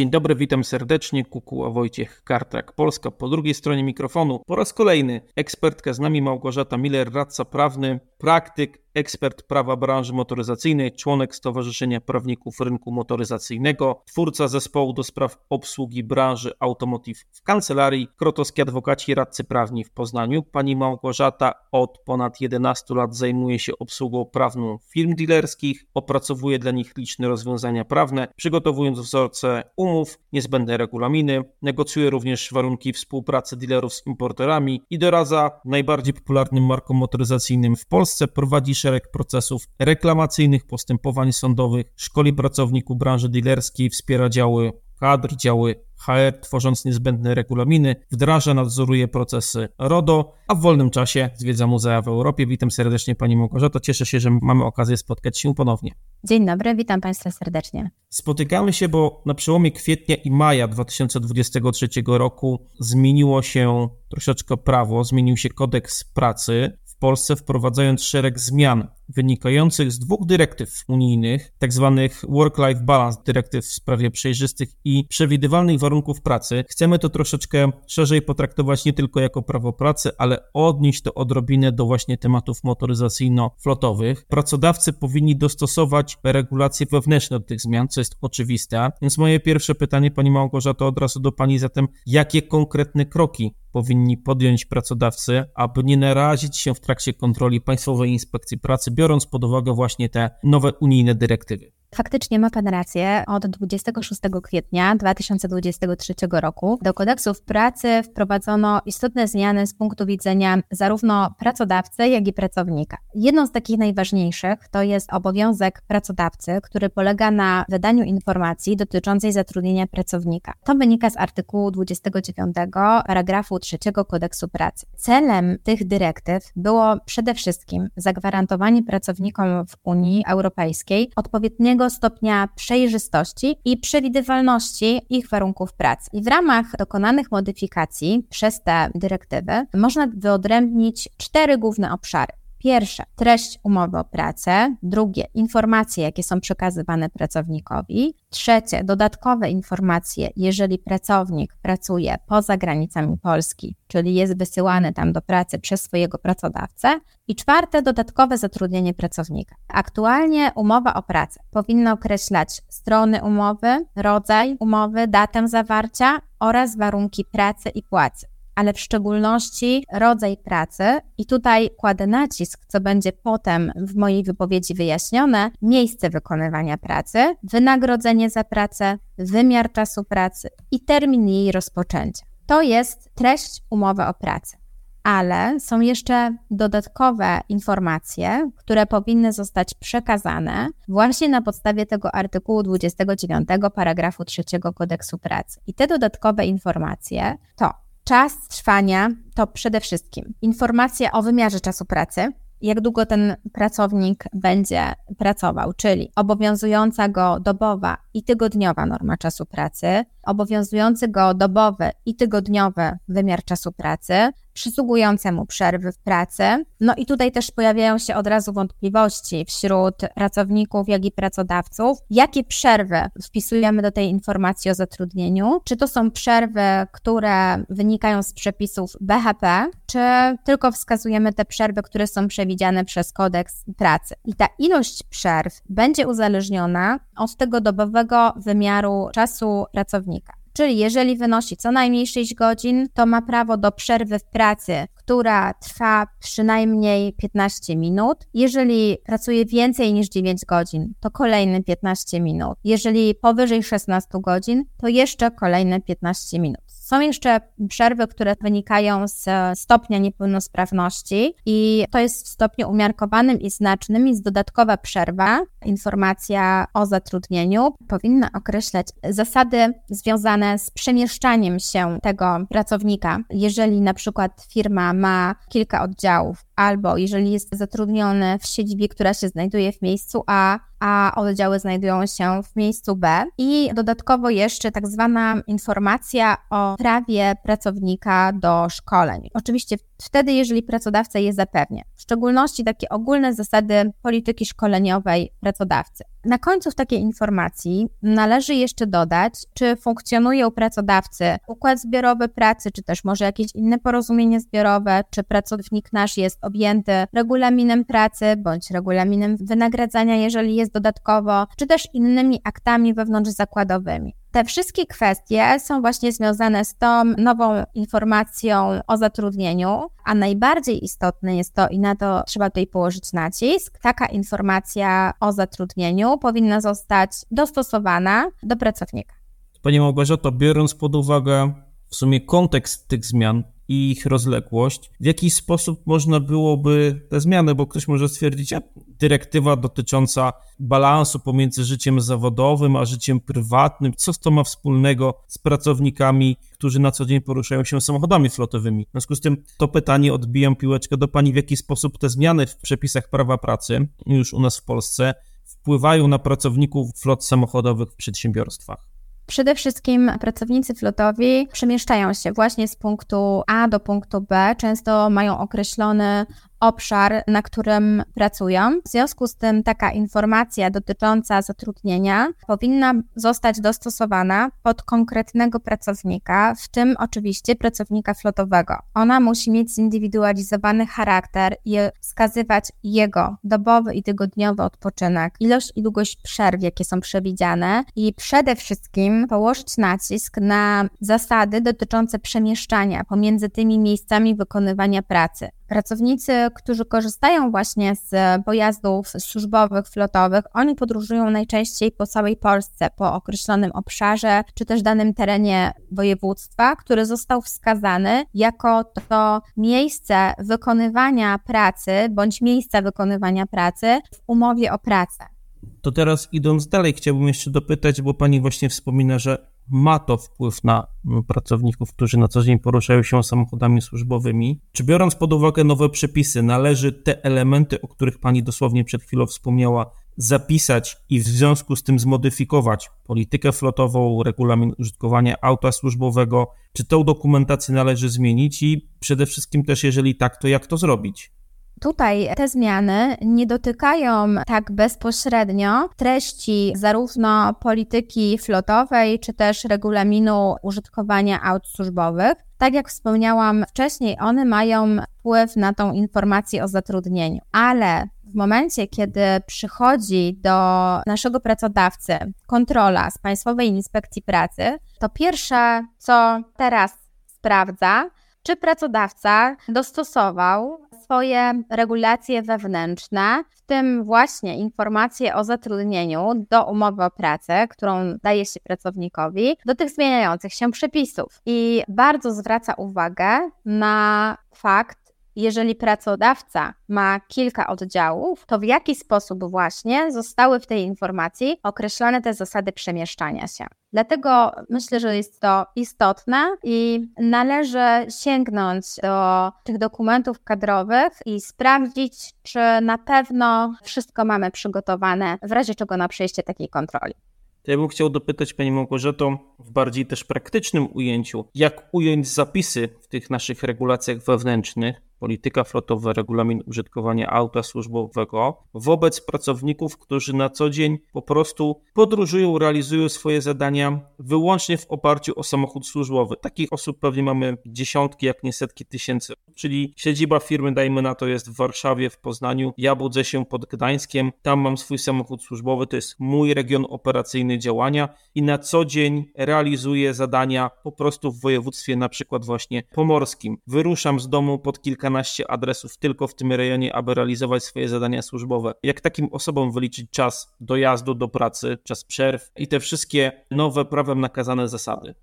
Dzień dobry, witam serdecznie. Kukuła Wojciech Kartrak, Polska. Po drugiej stronie mikrofonu po raz kolejny ekspertka z nami Małgorzata Miller, radca prawny, praktyk, ekspert prawa branży motoryzacyjnej, członek Stowarzyszenia Prawników Rynku Motoryzacyjnego, twórca zespołu do spraw obsługi branży Automotive w kancelarii Krotowski Adwokaci Radcy Prawni w Poznaniu. Pani Małgorzata od ponad 11 lat zajmuje się obsługą prawną firm dealerskich, opracowuje dla nich liczne rozwiązania prawne, przygotowując wzorce umów, niezbędne regulaminy, negocjuje również warunki współpracy dealerów z importerami i doradza najbardziej popularnym markom motoryzacyjnym w Polsce, prowadzi szereg procesów reklamacyjnych, postępowań sądowych, szkoli pracowników branży dealerskiej, wspiera działy kadr, działy HR, tworząc niezbędne regulaminy, wdraża, nadzoruje procesy RODO, a w wolnym czasie zwiedza muzea w Europie. Witam serdecznie Pani Małgorzato, cieszę się, że mamy okazję spotkać się ponownie. Dzień dobry, witam Państwa serdecznie. Spotykamy się, bo na przełomie kwietnia i maja 2023 roku zmieniło się troszeczkę prawo, zmienił się kodeks pracy. Polsce wprowadzając szereg zmian wynikających z dwóch dyrektyw unijnych, tzw. Tak Work-Life Balance, dyrektyw w sprawie przejrzystych i przewidywalnych warunków pracy. Chcemy to troszeczkę szerzej potraktować nie tylko jako prawo pracy, ale odnieść to odrobinę do właśnie tematów motoryzacyjno-flotowych. Pracodawcy powinni dostosować regulacje wewnętrzne do tych zmian, co jest oczywiste. Więc moje pierwsze pytanie, Pani Małgorzato, od razu do Pani zatem, jakie konkretne kroki powinni podjąć pracodawcy, aby nie narazić się w trakcie kontroli Państwowej Inspekcji Pracy, biorąc pod uwagę właśnie te nowe unijne dyrektywy. Faktycznie ma Pan rację. Od 26 kwietnia 2023 roku do kodeksów pracy wprowadzono istotne zmiany z punktu widzenia zarówno pracodawcy, jak i pracownika. Jedną z takich najważniejszych to jest obowiązek pracodawcy, który polega na wydaniu informacji dotyczącej zatrudnienia pracownika. To wynika z artykułu 29 paragrafu 3 kodeksu pracy. Celem tych dyrektyw było przede wszystkim zagwarantowanie pracownikom w Unii Europejskiej odpowiedniego stopnia przejrzystości i przewidywalności ich warunków pracy. I w ramach dokonanych modyfikacji przez te dyrektywy można wyodrębnić cztery główne obszary. Pierwsze, treść umowy o pracę. Drugie, informacje, jakie są przekazywane pracownikowi. Trzecie, dodatkowe informacje, jeżeli pracownik pracuje poza granicami Polski, czyli jest wysyłany tam do pracy przez swojego pracodawcę. I czwarte, dodatkowe zatrudnienie pracownika. Aktualnie umowa o pracę powinna określać strony umowy, rodzaj umowy, datę zawarcia oraz warunki pracy i płacy ale w szczególności rodzaj pracy, i tutaj kładę nacisk, co będzie potem w mojej wypowiedzi wyjaśnione, miejsce wykonywania pracy, wynagrodzenie za pracę, wymiar czasu pracy i termin jej rozpoczęcia. To jest treść umowy o pracę. Ale są jeszcze dodatkowe informacje, które powinny zostać przekazane właśnie na podstawie tego artykułu 29 paragrafu 3 kodeksu pracy. I te dodatkowe informacje to Czas trwania to przede wszystkim informacja o wymiarze czasu pracy, jak długo ten pracownik będzie pracował, czyli obowiązująca go dobowa i tygodniowa norma czasu pracy, obowiązujący go dobowy i tygodniowy wymiar czasu pracy, przysługujące mu przerwy w pracy. No i tutaj też pojawiają się od razu wątpliwości wśród pracowników, jak i pracodawców, jakie przerwy wpisujemy do tej informacji o zatrudnieniu. Czy to są przerwy, które wynikają z przepisów BHP, czy tylko wskazujemy te przerwy, które są przewidziane przez kodeks pracy. I ta ilość przerw będzie uzależniona od tego dobowego wymiaru czasu pracownika. Czyli jeżeli wynosi co najmniej 6 godzin, to ma prawo do przerwy w pracy, która trwa przynajmniej 15 minut. Jeżeli pracuje więcej niż 9 godzin, to kolejne 15 minut. Jeżeli powyżej 16 godzin, to jeszcze kolejne 15 minut. Są jeszcze przerwy, które wynikają z stopnia niepełnosprawności i to jest w stopniu umiarkowanym i znacznym, jest dodatkowa przerwa. Informacja o zatrudnieniu powinna określać zasady związane z przemieszczaniem się tego pracownika. Jeżeli na przykład firma ma kilka oddziałów, albo jeżeli jest zatrudniony w siedzibie, która się znajduje w miejscu A, a oddziały znajdują się w miejscu B. I dodatkowo jeszcze tak zwana informacja o prawie pracownika do szkoleń. Oczywiście wtedy, jeżeli pracodawca je zapewnia. W szczególności takie ogólne zasady polityki szkoleniowej pracodawcy. Na końcu takiej informacji należy jeszcze dodać, czy funkcjonuje u pracodawcy układ zbiorowy pracy, czy też może jakieś inne porozumienie zbiorowe, czy pracownik nasz jest objęty regulaminem pracy bądź regulaminem wynagradzania, jeżeli jest dodatkowo, czy też innymi aktami wewnątrzzakładowymi. Te wszystkie kwestie są właśnie związane z tą nową informacją o zatrudnieniu, a najbardziej istotne jest to, i na to trzeba tutaj położyć nacisk, taka informacja o zatrudnieniu powinna zostać dostosowana do pracownika. Pani Małgorzato, biorąc pod uwagę w sumie kontekst tych zmian, i ich rozległość, w jaki sposób można byłoby te zmiany, bo ktoś może stwierdzić, a dyrektywa dotycząca balansu pomiędzy życiem zawodowym a życiem prywatnym, co to ma wspólnego z pracownikami, którzy na co dzień poruszają się samochodami flotowymi. W związku z tym to pytanie odbijam piłeczkę do Pani, w jaki sposób te zmiany w przepisach prawa pracy już u nas w Polsce wpływają na pracowników flot samochodowych w przedsiębiorstwach. Przede wszystkim pracownicy flotowi przemieszczają się właśnie z punktu A do punktu B, często mają określony obszar, na którym pracują. W związku z tym taka informacja dotycząca zatrudnienia powinna zostać dostosowana pod konkretnego pracownika, w tym oczywiście pracownika flotowego. Ona musi mieć zindywidualizowany charakter i wskazywać jego dobowy i tygodniowy odpoczynek, ilość i długość przerw, jakie są przewidziane i przede wszystkim położyć nacisk na zasady dotyczące przemieszczania pomiędzy tymi miejscami wykonywania pracy. Pracownicy, którzy korzystają właśnie z pojazdów służbowych, flotowych, oni podróżują najczęściej po całej Polsce, po określonym obszarze, czy też danym terenie województwa, który został wskazany jako to miejsce wykonywania pracy, bądź miejsca wykonywania pracy w umowie o pracę. To teraz idąc dalej, chciałbym jeszcze dopytać, bo pani właśnie wspomina, że ma to wpływ na mm, pracowników, którzy na co dzień poruszają się samochodami służbowymi. Czy biorąc pod uwagę nowe przepisy, należy te elementy, o których pani dosłownie przed chwilą wspomniała, zapisać i w związku z tym zmodyfikować politykę flotową, regulamin użytkowania auta służbowego? Czy tą dokumentację należy zmienić i przede wszystkim też, jeżeli tak, to jak to zrobić? Tutaj te zmiany nie dotykają tak bezpośrednio treści zarówno polityki flotowej, czy też regulaminu użytkowania aut służbowych. Tak jak wspomniałam wcześniej, one mają wpływ na tą informację o zatrudnieniu, ale w momencie, kiedy przychodzi do naszego pracodawcy kontrola z Państwowej Inspekcji Pracy, to pierwsze, co teraz sprawdza, czy pracodawca dostosował swoje regulacje wewnętrzne, w tym właśnie informacje o zatrudnieniu do umowy o pracę, którą daje się pracownikowi, do tych zmieniających się przepisów. I bardzo zwraca uwagę na fakt, jeżeli pracodawca ma kilka oddziałów, to w jaki sposób właśnie zostały w tej informacji określone te zasady przemieszczania się. Dlatego myślę, że jest to istotne i należy sięgnąć do tych dokumentów kadrowych i sprawdzić, czy na pewno wszystko mamy przygotowane, w razie czego na przejście takiej kontroli. Ja bym chciał dopytać Pani Małgorzato w bardziej też praktycznym ujęciu, jak ująć zapisy w tych naszych regulacjach wewnętrznych, polityka flotowa, regulamin użytkowania auta służbowego wobec pracowników, którzy na co dzień po prostu podróżują, realizują swoje zadania wyłącznie w oparciu o samochód służbowy. Takich osób pewnie mamy dziesiątki, jak nie setki tysięcy. Czyli siedziba firmy, dajmy na to, jest w Warszawie, w Poznaniu. Ja budzę się pod Gdańskiem, tam mam swój samochód służbowy, to jest mój region operacyjny działania i na co dzień realizuję zadania po prostu w województwie, na przykład właśnie pomorskim. Wyruszam z domu pod kilka kilkanaście adresów tylko w tym rejonie, aby realizować swoje zadania służbowe. Jak takim osobom wyliczyć czas dojazdu do pracy, czas przerw i te wszystkie nowe prawem nakazane zasady?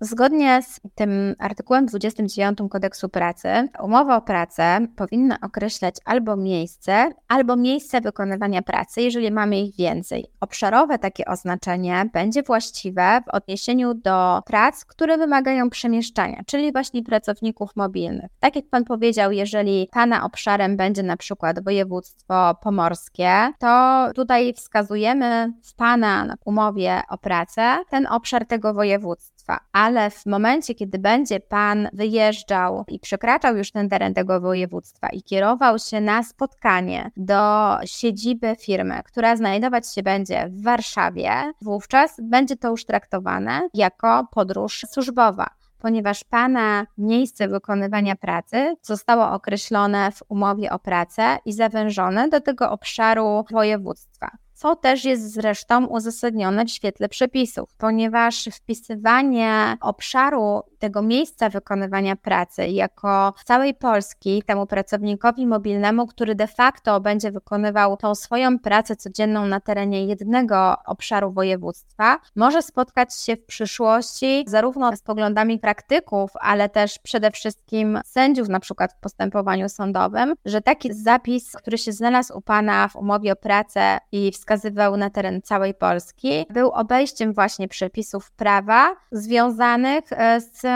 Zgodnie z tym artykułem 29 kodeksu pracy, umowa o pracę powinna określać albo miejsce, albo miejsce wykonywania pracy, jeżeli mamy ich więcej. Obszarowe takie oznaczenie będzie właściwe w odniesieniu do prac, które wymagają przemieszczania, czyli właśnie pracowników mobilnych. Tak jak Pan powiedział, jeżeli Pana obszarem będzie na przykład województwo pomorskie, to tutaj wskazujemy w Pana umowie o pracę ten obszar tego województwa ale w momencie, kiedy będzie Pan wyjeżdżał i przekraczał już ten teren tego województwa i kierował się na spotkanie do siedziby firmy, która znajdować się będzie w Warszawie, wówczas będzie to już traktowane jako podróż służbowa ponieważ Pana miejsce wykonywania pracy zostało określone w umowie o pracę i zawężone do tego obszaru województwa co też jest zresztą uzasadnione w świetle przepisów, ponieważ wpisywanie obszaru tego miejsca wykonywania pracy jako całej Polski temu pracownikowi mobilnemu, który de facto będzie wykonywał tą swoją pracę codzienną na terenie jednego obszaru województwa, może spotkać się w przyszłości zarówno z poglądami praktyków, ale też przede wszystkim sędziów, na przykład w postępowaniu sądowym, że taki zapis, który się znalazł u Pana w umowie o pracę i w wskazywał na teren całej Polski, był obejściem właśnie przepisów prawa związanych e, z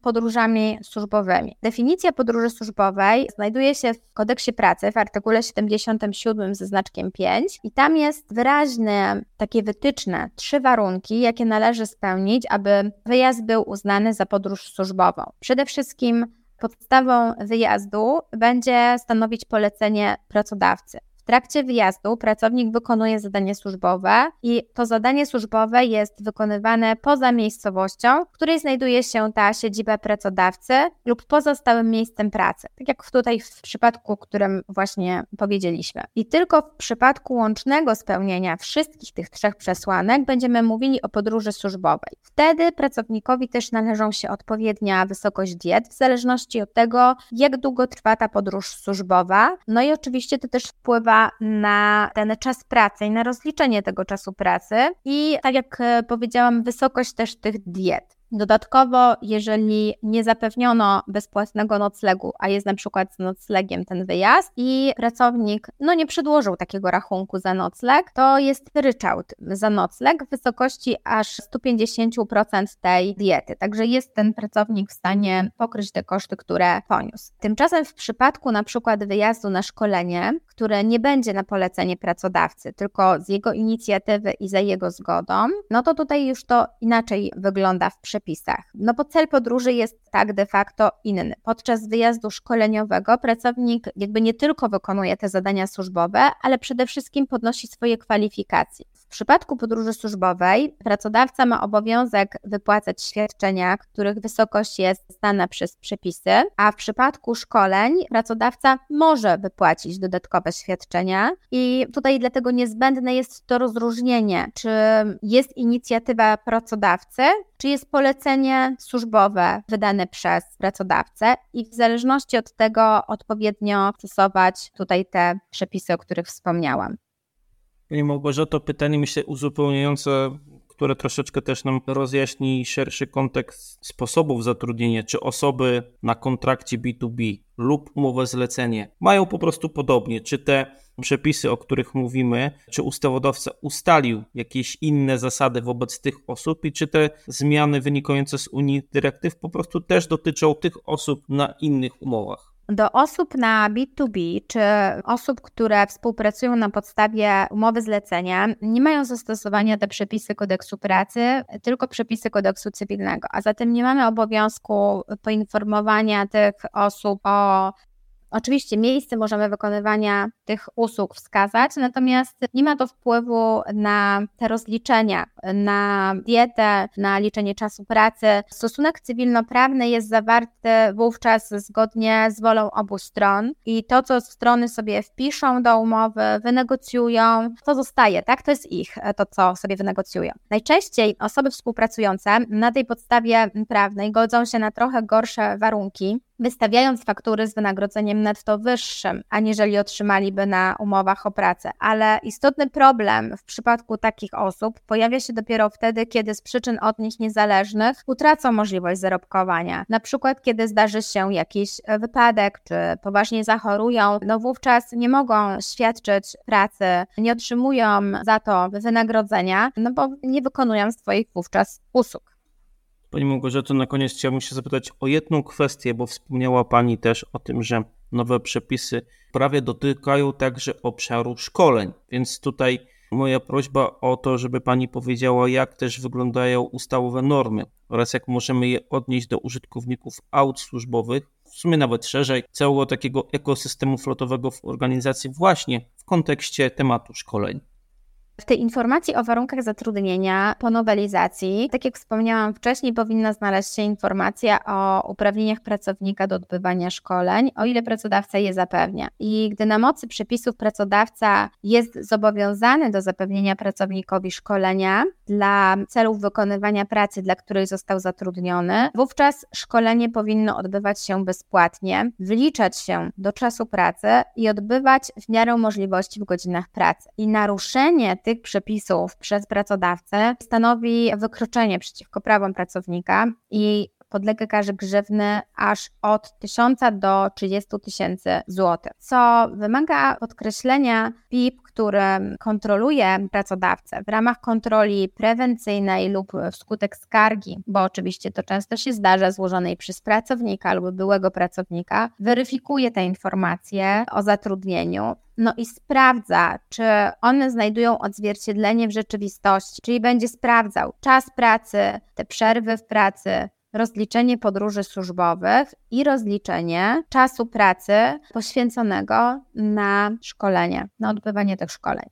podróżami służbowymi. Definicja podróży służbowej znajduje się w kodeksie pracy w artykule 77 ze znaczkiem 5 i tam jest wyraźne takie wytyczne, trzy warunki, jakie należy spełnić, aby wyjazd był uznany za podróż służbową. Przede wszystkim podstawą wyjazdu będzie stanowić polecenie pracodawcy. W trakcie wyjazdu pracownik wykonuje zadanie służbowe i to zadanie służbowe jest wykonywane poza miejscowością, w której znajduje się ta siedziba pracodawcy lub poza stałym miejscem pracy. Tak jak tutaj w przypadku, którym właśnie powiedzieliśmy. I tylko w przypadku łącznego spełnienia wszystkich tych trzech przesłanek będziemy mówili o podróży służbowej. Wtedy pracownikowi też należą się odpowiednia wysokość diet, w zależności od tego, jak długo trwa ta podróż służbowa. No i oczywiście to też wpływa wpływa na ten czas pracy i na rozliczenie tego czasu pracy i tak jak e, powiedziałam, wysokość też tych diet. Dodatkowo, jeżeli nie zapewniono bezpłatnego noclegu, a jest na przykład z noclegiem ten wyjazd i pracownik no nie przedłożył takiego rachunku za nocleg, to jest ryczałt za nocleg w wysokości aż 150% tej diety. Także jest ten pracownik w stanie pokryć te koszty, które poniósł. Tymczasem w przypadku na przykład wyjazdu na szkolenie, które nie będzie na polecenie pracodawcy, tylko z jego inicjatywy i za jego zgodą, no to tutaj już to inaczej wygląda w przepisach przepisach. No bo cel podróży jest tak de facto inny. Podczas wyjazdu szkoleniowego pracownik jakby nie tylko wykonuje te zadania służbowe, ale przede wszystkim podnosi swoje kwalifikacje. W przypadku podróży służbowej pracodawca ma obowiązek wypłacać świadczenia, których wysokość jest znana przez przepisy, a w przypadku szkoleń pracodawca może wypłacić dodatkowe świadczenia i tutaj dlatego niezbędne jest to rozróżnienie, czy jest inicjatywa pracodawcy, czy jest polecenie służbowe wydane przez pracodawcę i w zależności od tego odpowiednio stosować tutaj te przepisy, o których wspomniałam. Pani Małgorzato, pytanie myślę uzupełniające, które troszeczkę też nam rozjaśni szerszy kontekst sposobów zatrudnienia, czy osoby na kontrakcie B2B lub umowę zlecenie mają po prostu podobnie, czy te przepisy, o których mówimy, czy ustawodawca ustalił jakieś inne zasady wobec tych osób i czy te zmiany wynikające z Unii dyrektyw po prostu też dotyczą tych osób na innych umowach. Do osób na B2B czy osób, które współpracują na podstawie umowy zlecenia, nie mają zastosowania te przepisy kodeksu pracy, tylko przepisy kodeksu cywilnego, a zatem nie mamy obowiązku poinformowania tych osób o Oczywiście miejsce możemy wykonywania tych usług wskazać, natomiast nie ma to wpływu na te rozliczenia, na dietę, na liczenie czasu pracy. Stosunek cywilnoprawny jest zawarty wówczas zgodnie z wolą obu stron i to, co strony sobie wpiszą do umowy, wynegocjują, to zostaje, tak? To jest ich, to co sobie wynegocjują. Najczęściej osoby współpracujące na tej podstawie prawnej godzą się na trochę gorsze warunki, wystawiając faktury z wynagrodzeniem netto wyższym, aniżeli otrzymaliby na umowach o pracę. Ale istotny problem w przypadku takich osób pojawia się dopiero wtedy, kiedy z przyczyn od nich niezależnych utracą możliwość zarobkowania. Na przykład, kiedy zdarzy się jakiś wypadek, czy poważnie zachorują, no wówczas nie mogą świadczyć pracy, nie otrzymują za to wynagrodzenia, no bo nie wykonują swoich wówczas usług. Pani Małgorzato, na koniec chciałbym się zapytać o jedną kwestię, bo wspomniała Pani też o tym, że nowe przepisy prawie dotykają także obszaru szkoleń, więc tutaj moja prośba o to, żeby pani powiedziała, jak też wyglądają ustawowe normy oraz jak możemy je odnieść do użytkowników aut służbowych, w sumie nawet szerzej, całego takiego ekosystemu flotowego w organizacji właśnie w kontekście tematu szkoleń. W tej informacji o warunkach zatrudnienia po nowelizacji, tak jak wspomniałam wcześniej, powinna znaleźć się informacja o uprawnieniach pracownika do odbywania szkoleń, o ile pracodawca je zapewnia. I gdy na mocy przepisów pracodawca jest zobowiązany do zapewnienia pracownikowi szkolenia dla celów wykonywania pracy, dla której został zatrudniony, wówczas szkolenie powinno odbywać się bezpłatnie, wliczać się do czasu pracy i odbywać w miarę możliwości w godzinach pracy. I naruszenie tych przepisów przez pracodawcę stanowi wykroczenie przeciwko prawom pracownika i podlega karze grzywny aż od 1000 do 30 tysięcy złotych, co wymaga podkreślenia PIP, który kontroluje pracodawcę w ramach kontroli prewencyjnej lub wskutek skargi, bo oczywiście to często się zdarza, złożonej przez pracownika lub byłego pracownika, weryfikuje te informacje o zatrudnieniu no i sprawdza, czy one znajdują odzwierciedlenie w rzeczywistości, czyli będzie sprawdzał czas pracy, te przerwy w pracy, rozliczenie podróży służbowych i rozliczenie czasu pracy poświęconego na szkolenie, na odbywanie tych szkoleń.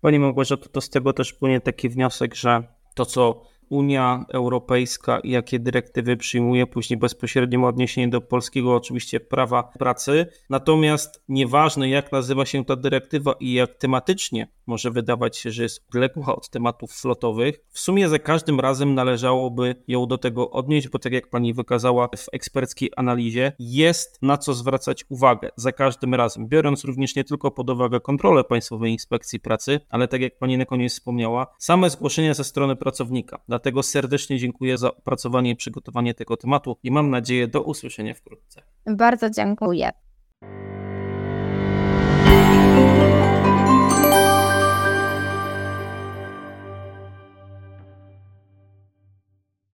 Pani Małgorzato, to z tego też płynie taki wniosek, że to, co Unia Europejska i jakie dyrektywy przyjmuje, później bezpośrednio odniesienie do polskiego oczywiście prawa pracy. Natomiast nieważne jak nazywa się ta dyrektywa i jak tematycznie może wydawać się, że jest odległa od tematów flotowych, w sumie za każdym razem należałoby ją do tego odnieść, bo tak jak pani wykazała w eksperckiej analizie, jest na co zwracać uwagę za każdym razem, biorąc również nie tylko pod uwagę kontrolę Państwowej Inspekcji Pracy, ale tak jak pani na koniec wspomniała, same zgłoszenia ze strony pracownika. Dlatego serdecznie dziękuję za opracowanie i przygotowanie tego tematu i mam nadzieję do usłyszenia wkrótce. Bardzo dziękuję.